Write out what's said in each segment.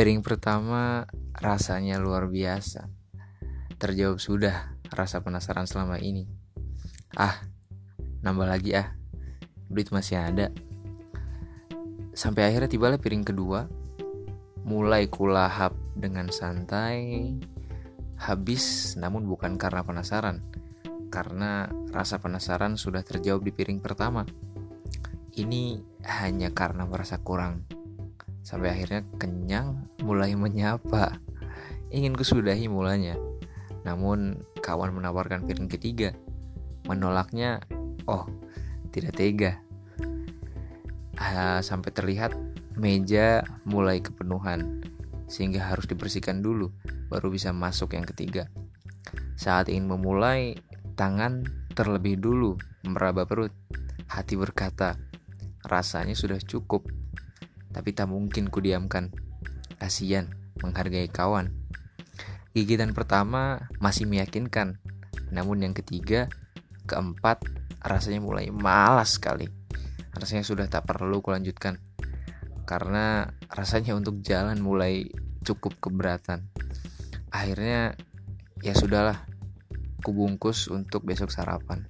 Piring pertama rasanya luar biasa. Terjawab sudah rasa penasaran selama ini. Ah, nambah lagi ah. Duit masih ada. Sampai akhirnya tibalah piring kedua. Mulai kulahap dengan santai. Habis namun bukan karena penasaran. Karena rasa penasaran sudah terjawab di piring pertama. Ini hanya karena merasa kurang Sampai akhirnya kenyang mulai menyapa. Ingin kusudahi mulanya. Namun kawan menawarkan piring ketiga. Menolaknya, oh tidak tega. Ah, sampai terlihat meja mulai kepenuhan. Sehingga harus dibersihkan dulu baru bisa masuk yang ketiga. Saat ingin memulai, tangan terlebih dulu meraba perut. Hati berkata, rasanya sudah cukup tapi tak mungkin kudiamkan. Kasian, menghargai kawan. Gigitan pertama masih meyakinkan, namun yang ketiga, keempat, rasanya mulai malas sekali. Rasanya sudah tak perlu kulanjutkan, karena rasanya untuk jalan mulai cukup keberatan. Akhirnya, ya sudahlah, kubungkus untuk besok sarapan.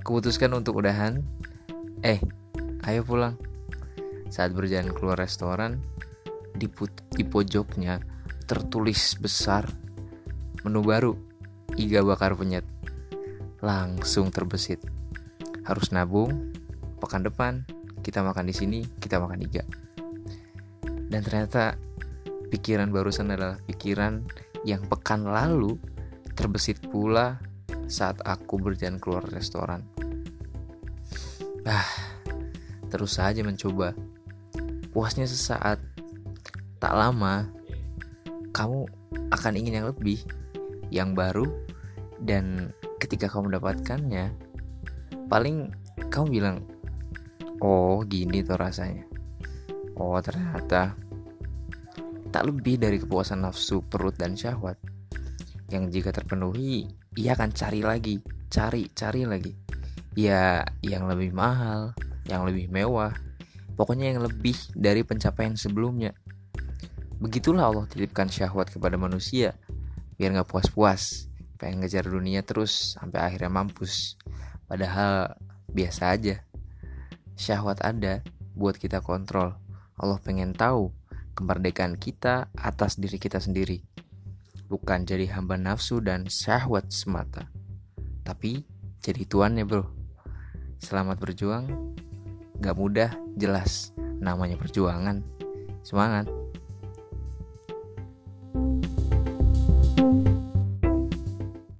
Keputuskan untuk udahan, eh, ayo pulang. Saat berjalan keluar restoran, di, di pojoknya tertulis besar menu baru, iga bakar penyet. Langsung terbesit. Harus nabung, pekan depan kita makan di sini, kita makan iga. Dan ternyata pikiran barusan adalah pikiran yang pekan lalu terbesit pula saat aku berjalan keluar restoran. Ah, terus saja mencoba puasnya sesaat tak lama kamu akan ingin yang lebih yang baru dan ketika kamu mendapatkannya paling kamu bilang oh gini tuh rasanya oh ternyata tak lebih dari kepuasan nafsu perut dan syahwat yang jika terpenuhi ia akan cari lagi cari cari lagi ya yang lebih mahal yang lebih mewah Pokoknya yang lebih dari pencapaian sebelumnya. Begitulah Allah titipkan syahwat kepada manusia biar nggak puas-puas, pengen ngejar dunia terus sampai akhirnya mampus. Padahal biasa aja. Syahwat ada buat kita kontrol. Allah pengen tahu kemerdekaan kita atas diri kita sendiri. Bukan jadi hamba nafsu dan syahwat semata. Tapi jadi tuannya bro. Selamat berjuang Gak mudah, jelas. Namanya perjuangan. Semangat!